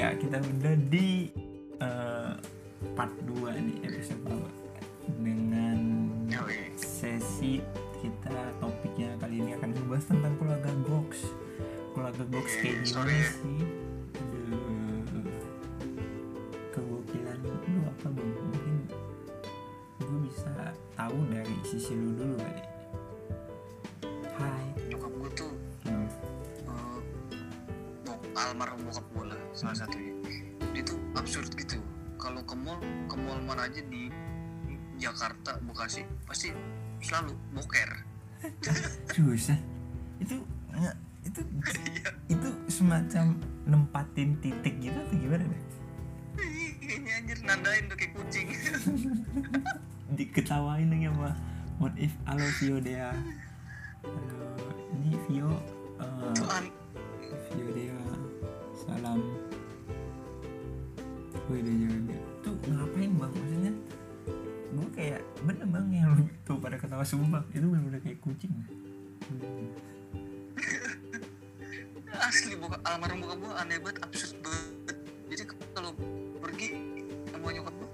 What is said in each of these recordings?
ya kita udah di eh, part 2 nih episode 2 dengan sesi kita topiknya kali ini akan membahas tentang keluarga Gox keluarga Gox Oke, kayak gimana sorry. sih aja di Jakarta Bekasi pasti selalu boker. Susah itu nggak itu itu semacam nempatin titik gitu atau gimana deh kayaknya anjir nandain tuh kayak kucing. Diketawain lagi sama what if halo Vio halo ini Vio eh, tuh an Vio dia salam. Wih dia juga bang yang lu tuh pada ketawa sumpah. Itu bener-bener kayak kucing. Hmm. asli bokap almarhum bokap gue aneh banget absurd banget. Jadi kalau pergi sama nyokap gue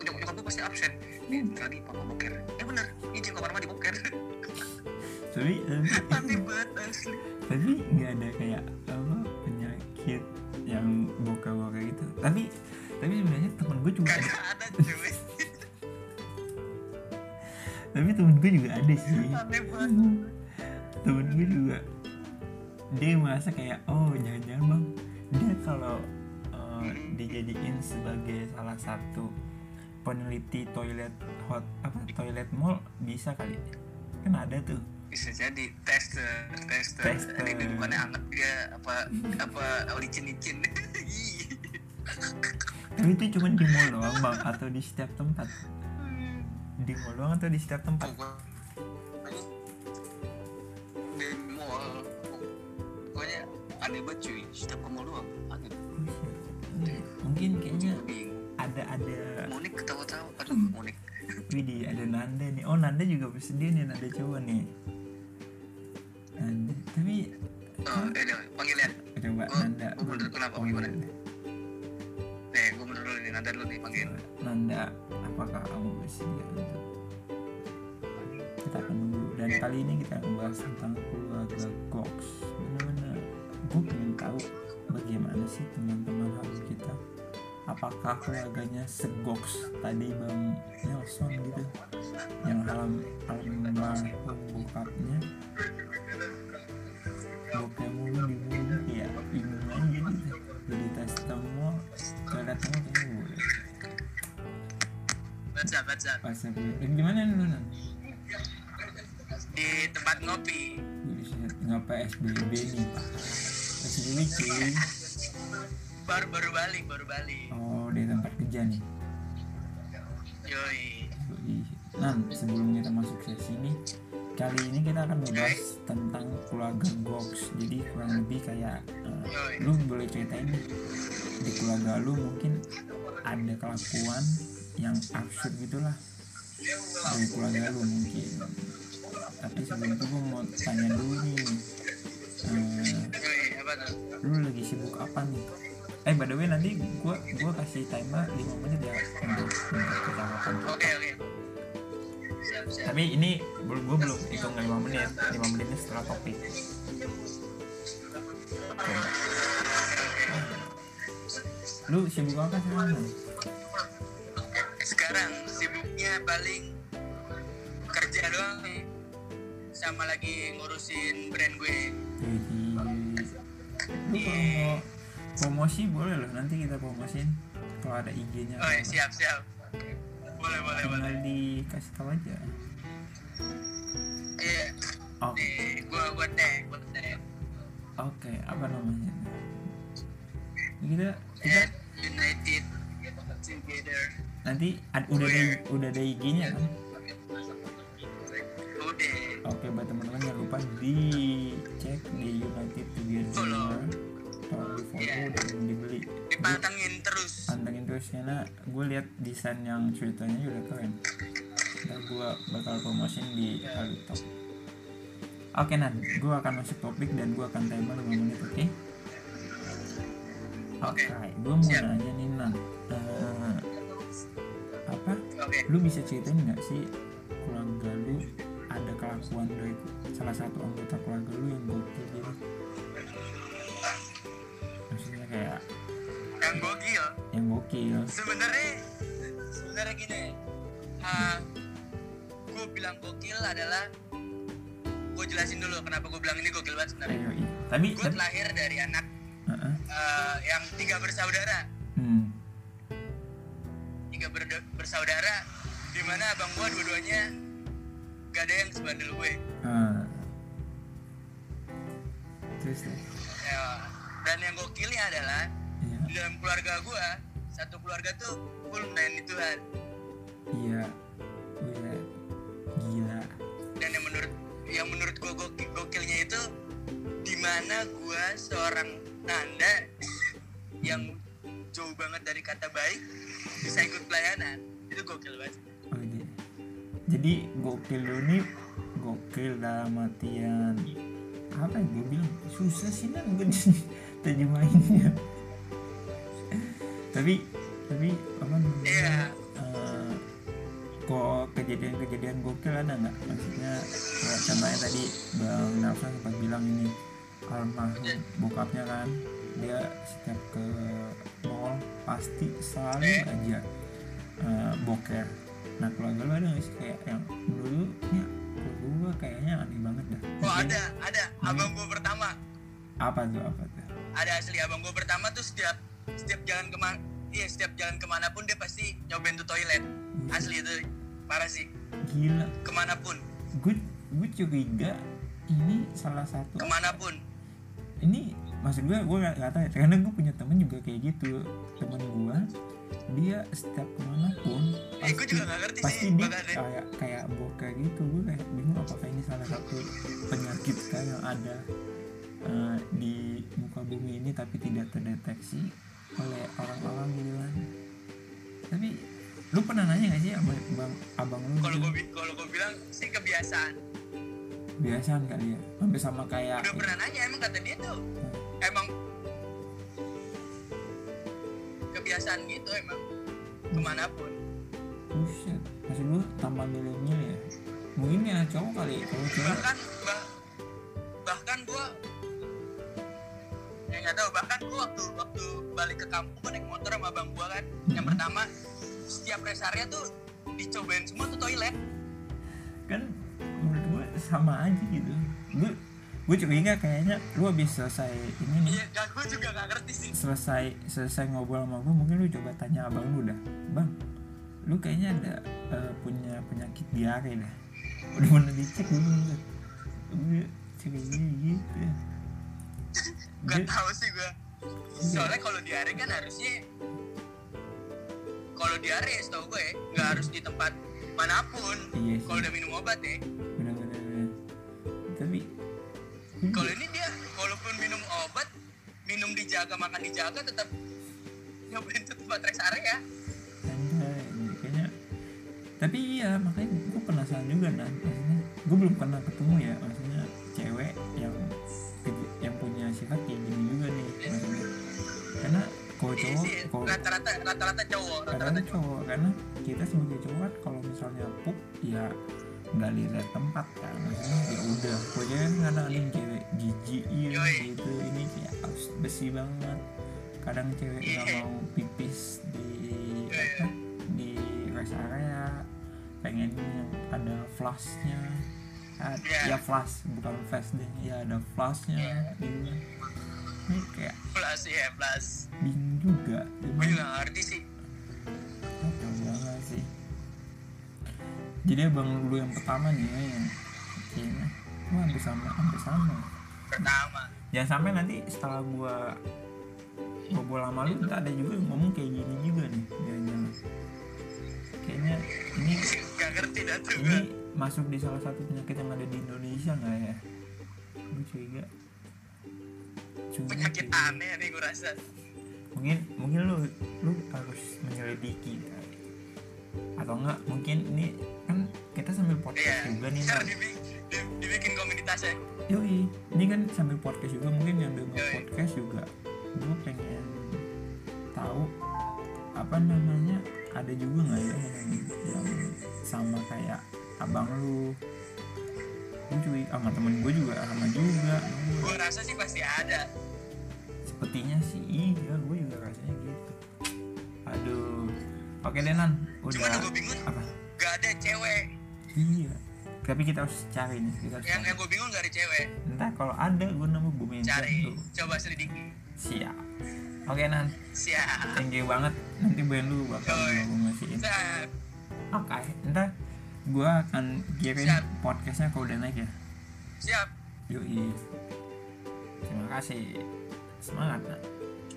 nyokap, nyokap gue pasti absen. Nih tadi papa boker ya bener izin kamar mandi boker tapi tapi, aneh banget asli. tapi nggak ada kayak apa penyakit yang boka-boka gitu. Tapi tapi sebenarnya temen gue juga ada. ada temen gue juga ada sih. Temen gue juga. Dia merasa kayak oh jangan-jangan bang. Dia kalau uh, dijadiin sebagai salah satu peneliti toilet hot apa toilet mall bisa kali. Kan ada tuh. Bisa jadi. Tester tester, Tester. ini bukannya anget dia apa apa licin licin tapi itu cuma di mall doang bang atau di setiap tempat di mall doang atau di setiap tempat. Di mall pokoknya aneh banget cuy setiap ke mall doang aneh mungkin kayaknya ada ada Monik ketawa-tawa aduh Monik Widih ada Nanda nih. Oh Nanda juga bersedia nih Nanda coba nih. Nanda tapi oh, eh deh, panggil ya. Coba Gua- Nanda. gua bener kenapa, Oh, gimana? Nanda. dulu nih panggil Nanda apakah kamu bersedia untuk kita akan nunggu dan kali ini kita akan bahas tentang keluarga Gox benar-benar gue pengen tahu bagaimana sih teman-teman harus kita apakah keluarganya segoks tadi bang Nelson gitu yang alam almarhum bokapnya bokap baca baca aku eh, gimana nih Nan? di tempat ngopi. Nggak PSBB nih PSBB cuy. Baru baru balik baru balik. Oh di tempat kerja nih. Yoi. Nan sebelum kita masuk sesi ini kali ini kita akan membahas tentang keluarga Gox jadi kurang lebih kayak Yoi. lu boleh ceritain di keluarga lu mungkin ada kelakuan yang absurd gitulah. Dari keluarga lu mungkin. Tapi sebelum itu gue mau tanya dulu nih. Tuh lu lagi sibuk apa nih? Eh by the way nanti gua gua kasih timer 5 menit ya untuk untuk percakapan oke oke. Tapi ini belum gua belum hitung 5 menit. 5 menitnya setelah topik. Lu sibuk apa sekarang paling kerja doang nih sama lagi ngurusin brand gue. Jadi lu kalau mau promosi boleh loh. Nanti kita promosiin kalau ada IG-nya oh ya siap siap. Boleh boleh boleh. tinggal dikasih tahu aja. Iya. Oke. Nih gua gua tag gua tag oke apa namanya? Kita kita at United Together nanti ad- udah ada udah ada IG-nya kan? Oke. Buat teman-teman jangan lupa dicek di United Together. Follow. atau di follow Iya. dan dibeli. Dipantengin terus. Pantengin terus karena gue lihat desain yang ceritanya udah keren. Ntar gue bakal promosiin di Halutalk oke Nan gue akan masuk topik dan gue akan timer 5 menit oke? Oke. Oke. gue mau nanya nih nan. Eh, oke lu bisa ceritain nggak sih keluarga lu ada kelakuan dari salah satu anggota keluarga lu yang gokil gitu maksudnya kayak yang gokil yang gokil sebenarnya sebenarnya gini gue bilang gokil adalah gue jelasin dulu kenapa gue bilang ini gokil banget sebenarnya iya. tapi gue lahir dari anak Heeh. eh, yang tiga bersaudara. Tiga ber- bersaudara di mana abang gue dua-duanya gak ada yang sebandel gue. Ah. terus terus. Ya, dan yang gokilnya adalah di dalam keluarga gue satu keluarga tuh full main Tuhan. Iya. Iya gila. Dan yang menurut yang menurut gue gokil, gokilnya itu di mana gue seorang nanda yang jauh banget dari kata baik bisa ikut pelayanan. Itu gokil banget. Oh, jadi, jadi gokil lu nih gokil dalam artian apa yang gue bilang susah sih nan gue terjemahinnya tapi tapi apa namanya Iya. eh, kok kejadian-kejadian gokil ada nggak? Maksudnya kayak contohnya tadi bang Nelson sempat bilang ini almarhum bokapnya kan dia setiap ke mall pasti selalu Eh. aja eh, boker. Nah keluarga lu ada nggak sih kayak yang dulu ya gua kayaknya aneh banget dah. Oh ada ada. Abang gue pertama. Apa tuh apa tuh? Ada asli abang gue pertama tuh setiap setiap jalan ke mana iya setiap jalan ke mana pun dia pasti nyobain tuh toilet. Asli itu parah sih. Gila. Ke mana pun. Gue gue curiga ini salah satu ke mana pun. Ini maksud gue gue gak, gak tahu ya. Karena gue punya temen juga kayak gitu. Temen gue dia setiap ke mana pun eh gue juga gak ngerti pasti sih dia kayak kayak boker gitu. Gue kayak bingung apakah ini salah satu penyakit kan yang ada eh, di muka bumi ini tapi tidak terdeteksi oleh orang-orang gitu kan tapi lu pernah nanya gak sih sama bang abang lu kalau gitu? gue kalau gue bilang sih kebiasaan. Biasaan kali ya? Hampir sama kayak udah pernah nanya emang kata dia tuh emang kebiasaan gitu emang ke mana pun. Buset maksud lu tambah milenial ya. Mungkin ya cowok kali kalau cewek. Bahkan bah, bahkan gue ya nggak tahu bahkan gue waktu waktu balik ke kampung gue naik motor sama abang gue kan. Yang Hmm. pertama setiap rest area tuh dicobain semua tuh toilet. Kan menurut gue sama aja gitu. Gue gue curiga kayaknya lu habis selesai ini nih. Iya gak gue juga gak ngerti sih. Selesai selesai ngobrol sama gue mungkin lu coba tanya abang lu dah. Bang lu kayaknya ada eh, punya penyakit diare dah. Udah mana dicek dulu gue curiga gitu gak Dia- tahu sih gue soalnya kalau diare kan harusnya kalau diare setahu gue ya, nggak harus di tempat mana pun. Iya kalau udah minum obat ya kalau ini dia walaupun minum obat minum dijaga makan dijaga tetap nyobain tuh tempat rest area. Anjay, kayaknya. Tapi iya makanya gue penasaran juga nah maksudnya gue belum pernah ketemu ya maksudnya cewek yang yang punya sifat kayak gini juga nih maksudnya. Karena kalau iya cowok kalau rata-rata rata-rata cowok rata-rata cowok karena kita sebagai cowok kan kalau misalnya pup ya nggak lihat tempat kan. Maksudnya ya udah pokoknya kan karena ada yang cewek jijik iya gitu. Ini kayak harus besi banget. Kadang cewek nggak Iya. mau pipis di Iya, apa di rest area. Pengen ada flashnya. Ah, Iya. ya flash bukan flash deh. Ya ada flashnya Iya. kan ini kayak plus ya plus bingung juga gue juga ngerti sih. Sih. Jadi abang lu yang pertama nih ya yang kayaknya gua hampir sama hampir sama. pertama Jangan sampai nanti setelah gua ngobrol sama lu ntar ada juga yang ngomong kayak gini juga nih jangan Kayaknya ini gak ngerti dah tuh ini masuk di salah satu penyakit yang ada di Indonesia nggak ya? Gue curiga. Cuma penyakit aneh nih gue rasa mungkin mungkin lu lu harus menyelidiki kali. Atau enggak mungkin ini kan kita sambil podcast iya juga nih ntar Ntar. dibi- di- dibikin komunitasnya Yoi, ini kan sambil podcast juga mungkin yang denger Yoi. podcast juga. Gue pengen tahu apa namanya ada juga nggak ya yang, yang sama kayak abang lu? Gue cuy sama temen gue juga sama juga. Gue rasa sih pasti ada. Sepertinya sih iya gue juga rasanya gitu. Aduh. Oke deh nan cuman udah. yang gue bingung apa? gak ada cewek. Iya. Tapi kita harus cari nih kita harus yang cari. yang gue bingung gak ada cewek. Entah kalau ada gue nemu gue minta cari. tuh. Coba selidiki. Siap. Oke nan. Siap. Thank you banget. Nanti band lu bakal gue siap. Oke ntar gue akan kirim podcastnya kalau udah naik ya. Siap. Yoi. Terima kasih. Semangat nak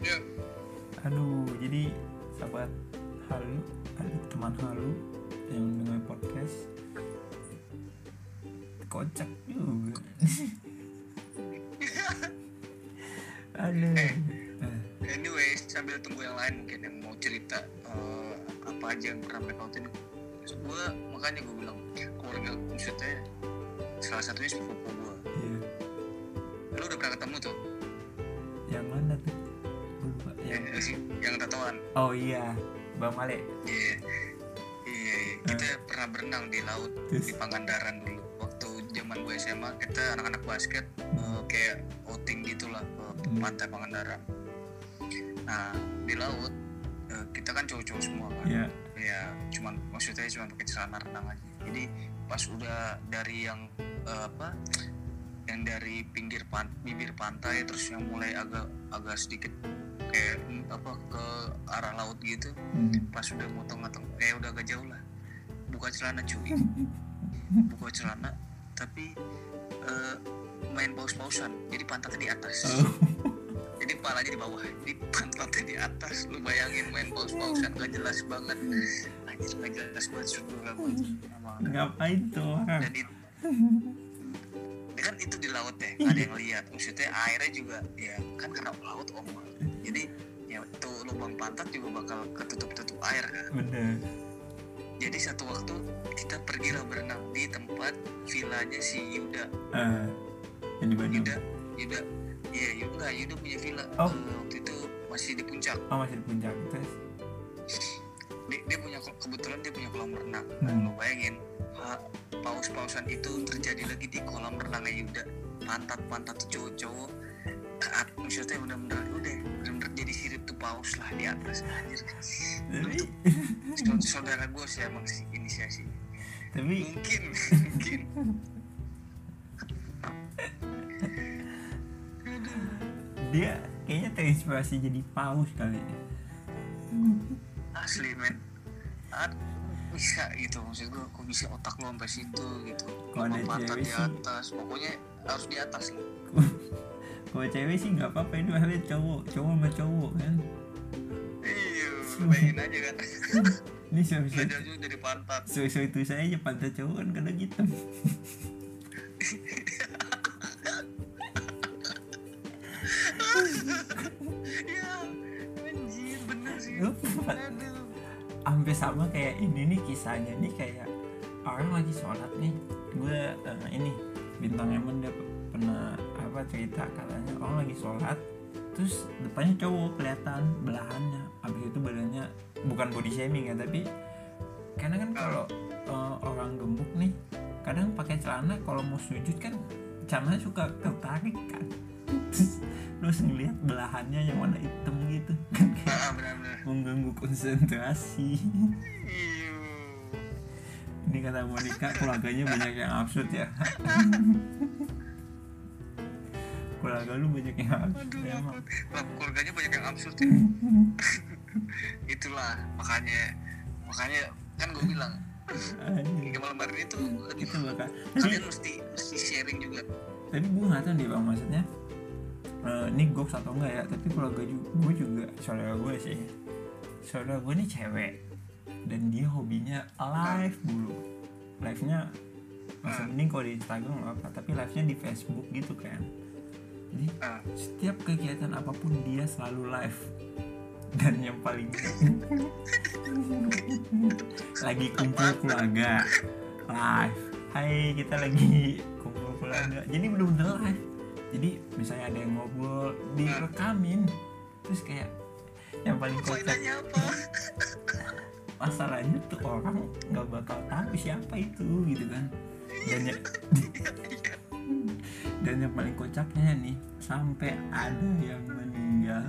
yuk. Aduh jadi sahabat halu adik teman halu yang dengar podcast. Kocak juga. Aduh. Eh. Eh, anyway sambil tunggu yang lain mungkin yang mau cerita eh, apa aja yang pernah mereka lautin gue makanya gue bilang keluarga maksudnya salah satunya sepupu gue iya. lu udah pernah ketemu tuh? Yang mana tuh? Lupa. Yang yang, yang tatoan. Oh iya bang Male? Iya. Iya iya. kita pernah berenang di laut Terus? di Pangandaran dulu. Waktu zaman gue SMA kita anak-anak basket eh, kayak outing gitulah ke Hmm. pantai Pangandaran. Nah di laut eh, kita kan cowok-cowok semua kan. Ya ya cuman maksudnya cuma pakai celana renang aja. Jadi pas udah dari yang eh, apa yang dari pinggir pan bibir pantai terus yang mulai agak agak sedikit kayak apa ke arah laut gitu. Hmm. pas udah motong-motong eh udah agak jauh lah. Buka celana cuy. Buka celana tapi eh, main paus-pausan. Jadi pantatnya di atas. Oh. Jadi palanya di bawah. Jadi pantatnya di atas. Lu bayangin main paus-pausan gak jelas banget. Anjir gak jelas banget ngapain tuh dan itu dia kan itu di laut ya nggak ada yang lihat. Maksudnya airnya juga ya kan karena laut om. Jadi ya tuh lubang pantat juga bakal ketutup-tutup air kan? Bener. Jadi satu waktu kita pergilah berenang di tempat villanya si Yuda. Ah yang di Bandung. Yuda Yuda. Iya Yuda Yuda punya villa. Oh. Eh, waktu itu masih di puncak. Oh masih di puncak. Terus dia, dia punya kebetulan dia punya kolam renang. Hmm. lo bayangin paus-pausan itu terjadi lagi di kolam renangnya Yuda. Pantat-pantat tuh cowok-cowok. Ke at- maksudnya bener-bener udah bener-bener jadi sirip tuh paus lah di atas. Anjir. Saud- saudara gue sih emang sih inisiasi. Tapi mungkin mungkin. Dia kayaknya terinspirasi jadi paus kali asli men. Ad, bisa gitu maksud gue kok bisa otak lo sampai situ gitu. Kalau pantat cewek di sih- atas pokoknya harus di atas lah kalau cewek sih nggak apa-apa itu halnya cowok cowok sama cowok kan? Iya bayangin aja kan? Ini Nggak suami jauh-jauh dari pantat. So itu saya aja pantai cowok kan kadang hitam. Ya anjir bener sih. Aduh hampir sama kayak ini nih kisahnya nih kayak orang lagi sholat nih. Gue eh, ini bintang emon dia pernah apa cerita katanya orang lagi sholat terus depannya cowok kelihatan belahannya habis itu badannya bukan body shaming ya tapi karena kan kalau eh, orang gemuk nih kadang pakai celana kalau mau sujud kan celana suka ketarik kan terus ngeliat belahannya yang warna hitam gitu. Kan kayak ah mengganggu konsentrasi. Ini kata Monica keluarganya banyak yang absurd ya. Keluarga lu banyak yang absurd aduh emang. lah keluarganya banyak yang absurd ya. Itulah makanya makanya kan gue bilang kayak malam hari itu itu kalian mesti mesti sharing juga. Tapi gue nggak tahu nih bang maksudnya eh, ini gue atau enggak ya? Tapi keluarga gue juga saudara gue sih. Saudara gue nih cewek. Dan dia hobinya live dulu. Live nya masa mending kalau di Instagram apa tapi live nya di Facebook gitu kan. Jadi ah setiap kegiatan apa pun dia selalu live. Dan yang paling lagi kumpul keluarga. Live. Hai kita lagi kumpul keluarga. Jadi bener-bener live jadi misalnya ada yang ngobrol direkamin. Terus kayak yang paling kocak. masalahnya tuh orang nggak bakal tahu siapa itu gitu kan. Dan ya, dan yang paling kocaknya nih sampai ada yang meninggal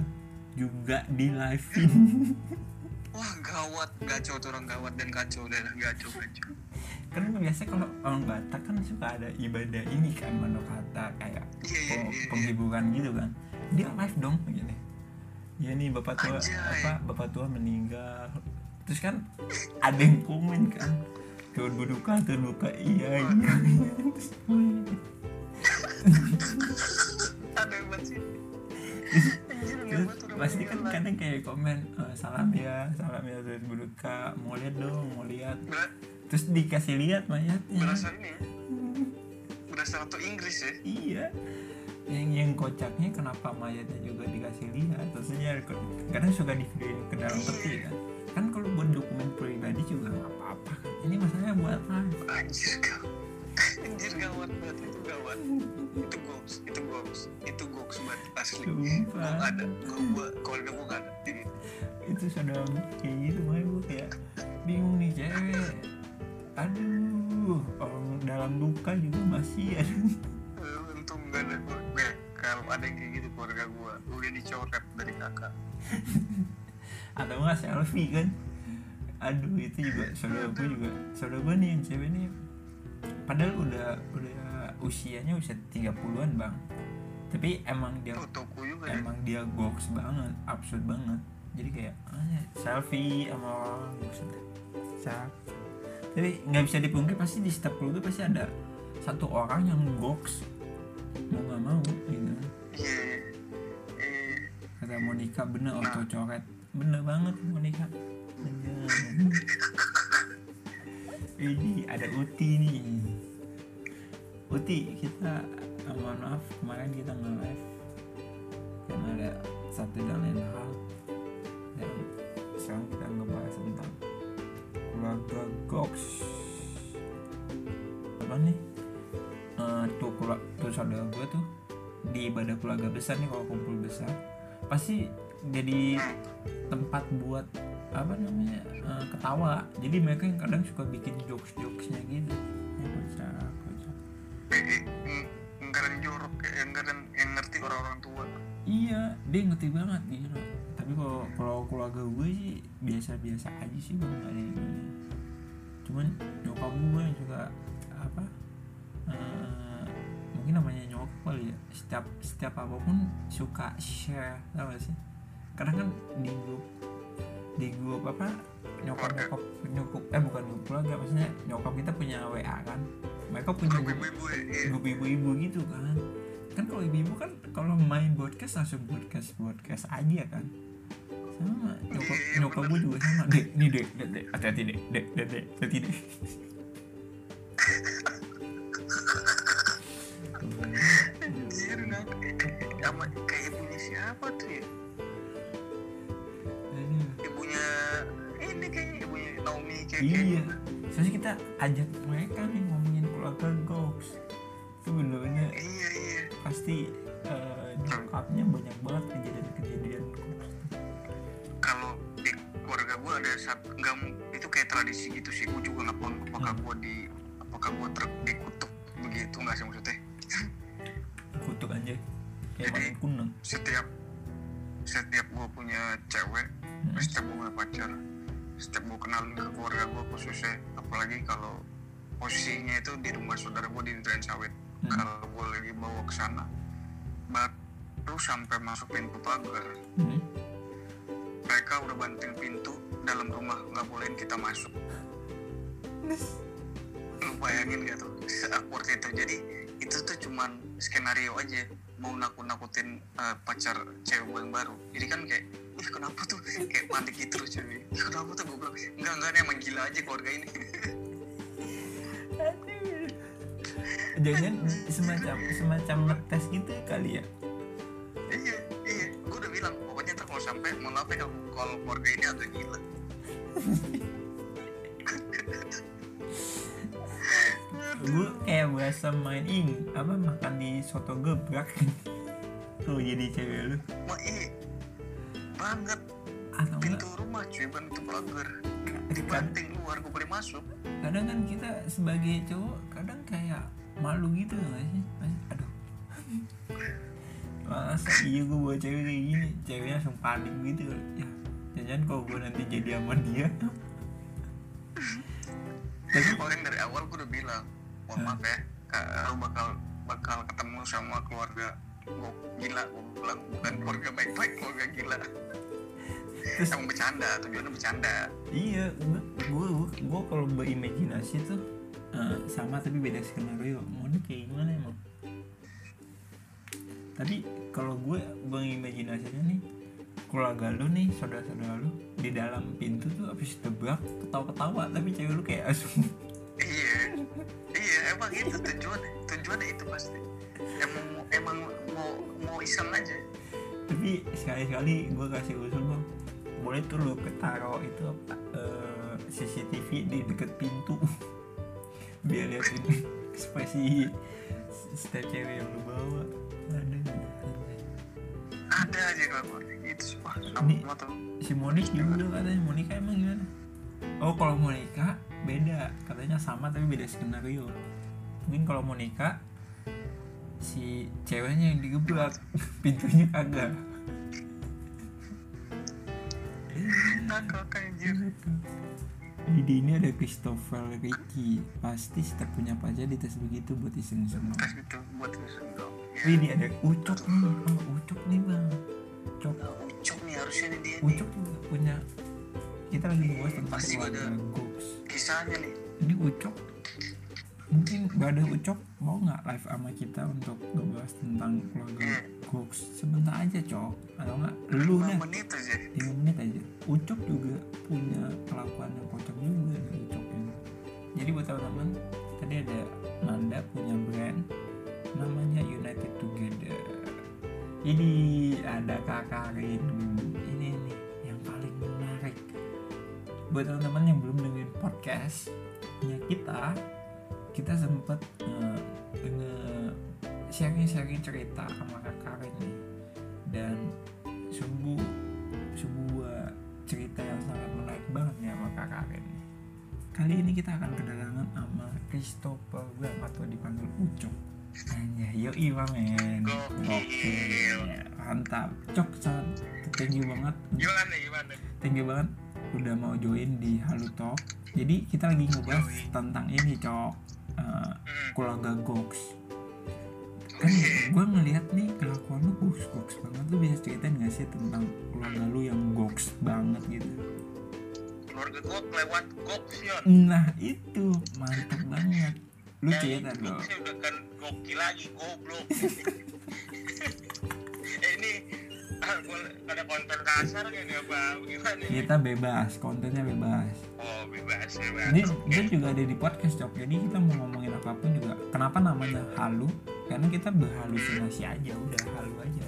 juga di live wah gawat. Gacor tuh orang gawat dan kacau dan gacor gacor kan biasanya kalau orang Batak kan suka ada ibadah ini kan manukata kayak peng- iya, iya. penghiburan gitu kan. Dia live dong gini ya nih bapak tua Anjay. apa bapak tua meninggal. Terus kan ada yang komen kan turun berduka turun berduka iya iya. Terus, kayak komen "Eh, salam ya salam ya turun berduka mau lihat dong mau lihat. Ber- terus dikasih lihat mayatnya. Berasa ini ya? Berasa ratu Inggris ya? Iya. Yang yang kocaknya kenapa mayatnya juga dikasih lihat? Terusnya kadang suka di ke dalam Iya. peti kan. Kan kalau buat dokumen pribadi juga nggak apa-apa kan. Ini masalahnya buat live anjir gawat anjir gawat banget. Itu gawat. Itu goks itu goks itu goks banget asli. Nggak ada. Gua keluarga gua nggak ada. Jadi, itu sudah kayak gitu makanya gue kayak bingung nih cewek. Aduh orang dalam duka juga masih ada. Eh, untung nggak ada gua. Eh, kalau ada yang kayak gitu keluarga gua udah dicoret dari kakak. Atau nggak selfie kan? Aduh itu juga saudara gue juga. Saudara gue nih yang cewek nih padahal udah udah usianya usia 30-an bang. Tapi emang dia juga ya emang dia goks banget absurd banget. Jadi kayak ah, selfie sama orang. Cak. tapi nggak bisa dipungkiri pasti di setiap keluarga pasti ada satu orang yang goks. Mau nggak mau gitu. Iya eh kata Monica bener auto coret. Bener banget Monica. Bener. ini ada Uti nih. Uti kita eh, mohon maaf kemarin kita nge-live. Karena ada satu dan lain hal dan sekarang kita ngebahas tentang keluarga Gox apa nih? Eh, tuh keluar tuh saudara gue tuh di ibadah keluarga besar nih kalau kumpul besar pasti jadi tempat buat apa namanya eh, ketawa. Jadi mereka yang kadang suka bikin jokes jokesnya gitu. Ya, kocak kocak yang jorok eh, yang ngerti orang-orang tua. Iya dia ngerti banget gitu. Tapi kalau kalau keluarga gue sih biasa-biasa aja sih bang nggak ada yang ini. cuman nyokap gue suka apa eh, mungkin namanya nyokap kali ya. Setiap setiap apa pun suka share tau gak sih? Kadang kan di grup di grup apa nyokap nyokap nyokap eh bukan grup keluarga maksudnya nyokap kita punya WA kan. Mereka punya grup grup ibu-ibu ya iya. grup ibu-ibu gitu kan. Kan kalau ibu-ibu kan kalau main podcast langsung podcast podcast aja kan. Sama nyokap Iya, nyokap gue juga sama. Dek nih dek dek dek hati-hati dek dek dek dek hati dek Sama kayak ibunya siapa tuh ya? Aduh. Ibunya ini kayaknya ibunya Naomi kayak iya soalnya kita ajak mereka nih ngomongin keluarga Gox itu bener-bener Iya iya. pasti nyokapnya banyak banget kejadian-kejadian Kalau di keluarga gue ada satu nggak itu kayak tradisi gitu sih. Gue juga nggak paham apakah gue di apakah gue ter dikutuk begitu nggak sih maksudnya? Kunang Setiap setiap gue punya cewek, Hmm. setiap gue punya pacar, setiap gue kenalin ke keluarga gue khususnya, apalagi kalau posisinya itu di rumah saudara gue di Duren Sawit. Hmm. Kalau gue lagi bawa ke sana, baru sampai masuk pintu pagar, Hmm. mereka udah banting pintu dalam rumah nggak bolehin kita masuk lu bayangin gak tuh awkward itu jadi itu tuh cuman skenario aja mau nakut-nakutin eh, pacar cewek gue yang baru. Jadi kan kayak ih kenapa tuh? Kayak panik gitu loh cewek ih kenapa tuh? Gue bilang enggak enggak nih emang gila aja keluarga ini. Jangan semacam semacam ngetes gitu kali ya? Iya iya. Gue udah bilang pokoknya ntar kalau sampai mau apa kalau kalau keluarga ini agak gila berasa main ini apa makan di soto gebrak. Tuh jadi cewek lu. Wah, iya banget. Atau enggak? Pintu rumah cuy bukan pintu pagar kan, dibanting luar gue boleh masuk. Kadang kan kita sebagai cowok kadang kayak malu gitu nggak sih? Aduh. Masa iya gue bawa cewek kayak gini. Ceweknya langsung panik gitu. Ya jangan kalau gue nanti jadi sama dia. Tapi orang dari awal gue udah bilang mohon maaf ya kak, lu bakal bakal ketemu sama keluarga. Gue gila gue bilang bukan keluarga baik-baik keluarga gila. Terus? Emang bercanda tujuannya bercanda. Iya gue gue gue kalau berimajinasi tuh eh, sama tapi beda skenario. Mau kayak gimana emang? Tapi kalau gue berimajinasinya nih keluarga lu nih saudara-saudara lu di dalam pintu tuh habis tebak ketawa-ketawa tapi cewek lu kayak asu iya iya emang itu tujuannya tujuannya itu pasti. Emang mau- emang mau mau iseng aja. Tapi sekali-kali gue kasih usul bang. Boleh tuh lu ketaro itu apa eh, CCTV di deket pintu. Biar liatin ekspresi setiap cewek yang lu bawa. Ada ada aja kelakuan itu Ini- tuh si Monik juga katanya. Monika emang gimana? Oh kalau Monika beda. Katanya sama tapi beda skenario mungkin kalau Monika si ceweknya yang digebrak. Pintunya kagak Jadi ini ada Christopher Ricky. Pasti setiap punya pacar dites begitu buat iseng-iseng tes gitu buat iseng dong. Ini ada Ucok nih. Oh, Ucok nih bang. Ucok Nah, ucok nih harusnya nih dia Ucok juga punya Kita lagi ngebahas tentang keluarga ada. Kisahnya nih. Ini Ucok Mungkin gak ada Ucok Mau nggak live sama kita untuk ngebahas tentang keluarga. Goks Sebentar aja Cok. Atau nggak? Lu dah menit aja. 5 menit aja. Ucok juga punya kelakuan yang kocak juga nih Ucok ini. Jadi buat teman-teman tadi ada Nanda punya brand namanya United Together. Ini ada Kak Karin ini nih yang paling menarik. Buat teman-teman yang belum dengerin podcast nya kita kita sempet eh, nge sharing-sharing cerita sama Kak Karin nih dan sungguh sebuah cerita yang sangat menarik banget ya sama Kak Karin nih. Kali ini kita akan kedatangan sama Christopher Bang atau dipanggil Ucok. Hanya yoi men. Gokil. Mantap. Cok sangat thank you banget. gimana gimana Thank you banget udah mau join di Halu Talk. Jadi kita lagi ngebahas Yoi. tentang ini Cok. Hmm. keluarga Goks. Kan Oke. gue ngeliat nih kelakuan lu goks goks banget. Lu bisa ceritain gak sih tentang keluarga lu yang goks banget gitu? keluarga gua lewat goksion Nah itu mantap banget. Lu cerita dong. goknya udah kan gokil lagi goblok eh ini ah, ada konten kasar gak nih apa gimana? Kita bebas, kontennya bebas. Bebas bebas Ini Oke. dia juga ada di podcast cok. Jadi kita mau ngomongin apa pun juga. Kenapa namanya halu? Karena kita berhalusinasi aja, udah halu aja.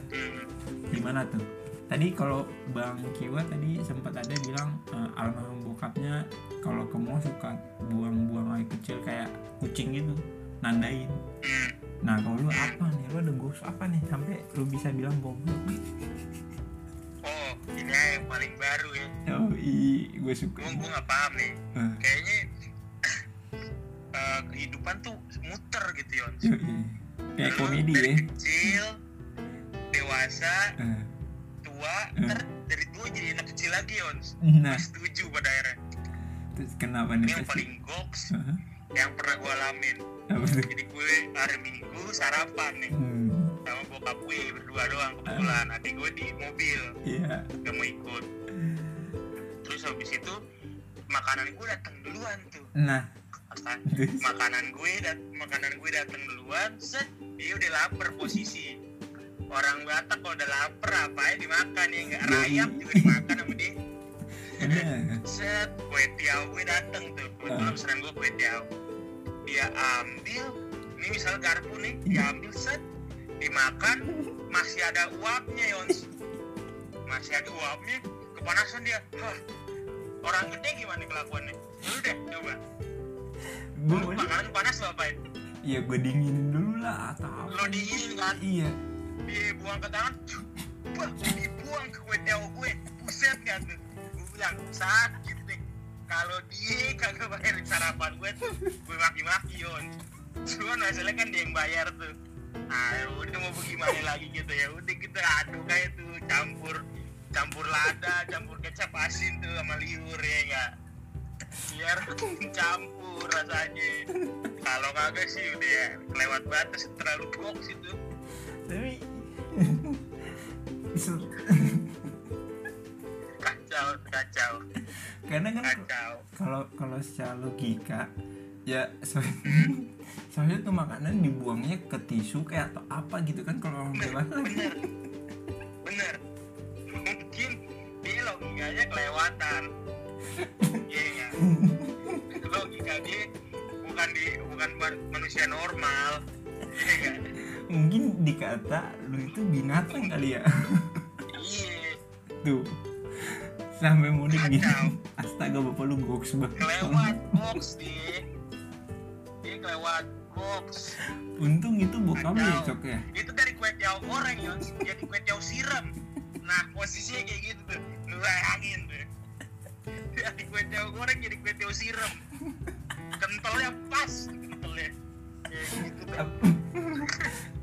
Gimana tuh? Tadi kalau Bang Kiwa tadi sempat ada bilang eh, almarhum bokapnya kalau ke mall suka buang-buang air kecil kayak kucing gitu, nandain. Hmm. Nah kalau lu apa nih? Lu ada ghost apa nih? Sampai lu bisa bilang goblok. Ini yang paling baru ya. Oh iya, gue suka. gua gua nggak paham nih. Eh, kayaknya eh, kehidupan tuh muter gitu Yon. Yoi. Kayak komedi dari ya. kecil dewasa Eh, tua ntar dari tua jadi anak kecil lagi Yon. Nah, setuju pada akhirnya. Terus kenapa nih? ini yang paling goks Heeh, yang pernah gue alamin. Jadi gue hari minggu sarapan nih. Hmm, sama bokap gue berdua doang kebetulan. Adik gue di mobil. Iya. gak mau ikut. Terus habis itu makanan gue datang duluan tuh. Nah, makanan gue dat makanan gue datang duluan set dia udah lapar posisi. Orang Batak kalau udah lapar apa ya dimakan ya? Nggak Yoi. rayap juga dimakan sama dia. Ada. set kue tiaw gue dateng tuh. Kebetulan Ah. pesanan gue kue tiaw. Dia ambil ini misal garpu nih dia ambil set dimakan masih ada uapnya Yons. Masih ada uapnya kepanasan dia. Hah, orang gede gimana kelakuannya? Lu deh coba. Gue, makanan panas lo apain? ya gue dinginin dulu lah atau lo apa? dinginin kan? Iya. dibuang ke tangan wah dibuang ke kue tiaw gue. Buset kan tuh. Sakit nih. Kalau dia kagak bayarin sarapan gue tuh gue maki-maki yon cuman masalahnya kan dia yang bayar tuh ah udah mau bagaimana lagi gitu ya. Udah kita aduk kayak tuh campur campur lada campur kecap asin tuh sama liur ya enggak? Biar campur rasanya. Kalau kagak sih udah ya lewat batas terlalu box itu tapi kacau kacau. Karena kan kalau kalau secara logika ya soalnya, tuh makanan dibuangnya ke tisu kayak atau apa gitu kan kalau orang dewasa bener bener. Mungkin dia logikanya kelewatan. Iya nggak? logika dia bukan di bukan man- manusia normal. Iya nggak? mungkin dikata lu itu binatang kali ya. Iya. Tuh. Sampai gitu Kacau. astaga bapak lu goks banget. Kelewat dia dia box. Untung itu bokap ya cok ya? Itu dari kue tiaw goreng ya jadi kue tiaw siram. Nah posisinya kayak gitu tuh. Lu bayangin tuh. Dari kue tiaw goreng jadi kue tiaw siram. Kentalnya pas kentalnya. Kayak gitu tuh. Ap-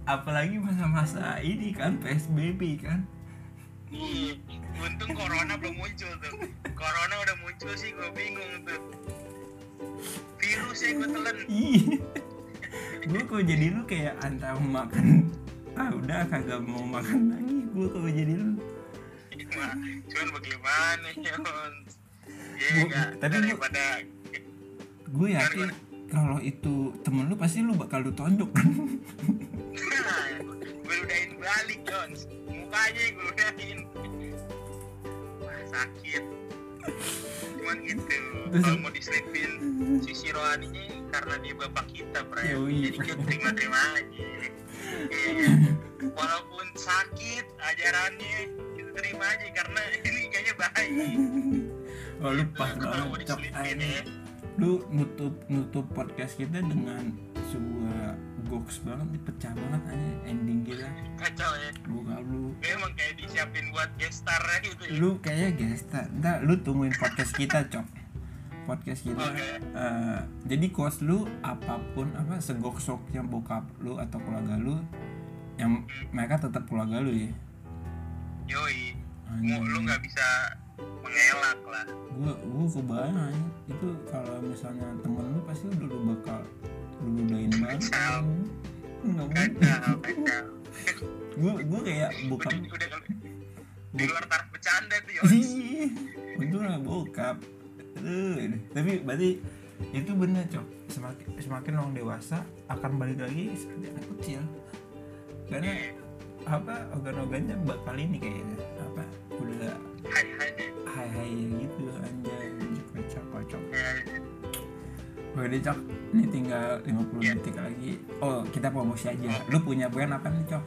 apalagi masa-masa ini kan PSBB kan. Iya, untung corona belum muncul tuh. Corona udah muncul sih, gue bingung tuh. Virusnya gue telan. Ih, gue kok jadi lu kayak antara makan ah udah kagak mau makan lagi gue kok jadi lu Cuma, cuman bagaimana ya, enggak, tapi daripada gue yakin kalau itu temen lu pasti lu bakal lu tonjok kan nah, gue ludahin balik, Jones. Mukanya gue ludahin. Wah, sakit. Cuman gitu. Kalau mau diselipin sisi rohaninya karena dia bapak kita, Bray. Jadi kita terima-terima aja. Iya. Walaupun sakit ajarannya kita terima aja karena ini kayaknya baik. oh lu pas Kalau mau banget cok diselipin Ayo. ya. lu nutup nutup podcast kita dengan sebuah goks banget nih pecah banget aja ending kita Kacau ya. bokap lu Memang kayak disiapin buat guest star gitu ya. lu kayaknya gesta ntar lu tungguin podcast kita cok podcast kita Oke. eh, jadi kos lu apa pun apa segoksoknya bokap lu atau keluarga lu yang mereka tetap keluarga lu ya Yoi. Mau lu nggak bisa mengelak lah. gua gua kebayang itu kalau misalnya temen lu pasti udah lu bakal banget Kacau. nggak mungkin. Kacau. gua gua kayak bokap. Di luar taraf bercanda tuh ya. Untung lah bokap. Aduh, tapi berarti itu bener cok. Semakin semakin orang dewasa akan balik lagi seperti anak kecil. Karena apa organ-organnya bakal ini kayaknya. Apa? Udah Hai hai. hai hai gitu anjay Oke deh cok ini tinggal 50 Iya. detik lagi oh kita promosi aja lu punya brand apa nih cok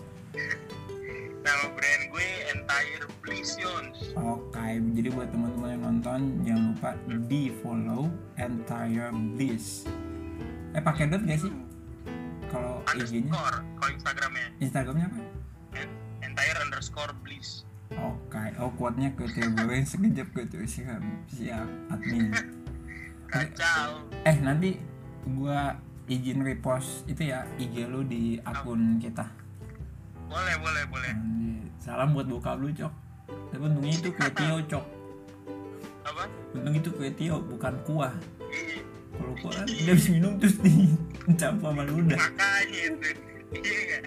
Nama brand gue Entire Bliss Yons. Oke, jadi buat teman-teman yang nonton jangan lupa di follow Entire Bliss. Eh pakai dot gak sih? Kalau IG-nya, kalau Instagramnya Instagramnya apa? En- Entire underscore Bliss. Oke, oh quote-nya ke gue sekejap ke tuh siap, siap admin. Kacau. Eh nanti gua izin repost itu ya IG lu di akun kita. Boleh boleh boleh. Salam buat bokap lu cok. Tapi untungnya itu kue tio cok. Apa? Untung itu kue tio bukan kuah. Iya. Kalau kuah kan dia habis minum terus dicampur sama ludah. Makanya itu. Iya?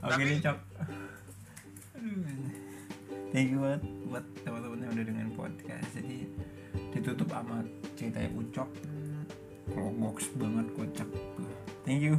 Oke Tapi- nih cok. Thank you banget buat teman-teman yang udah dengan podcast. Jadi ditutup sama ceritanya Ucok. Kalau box banget kocak. Thank you.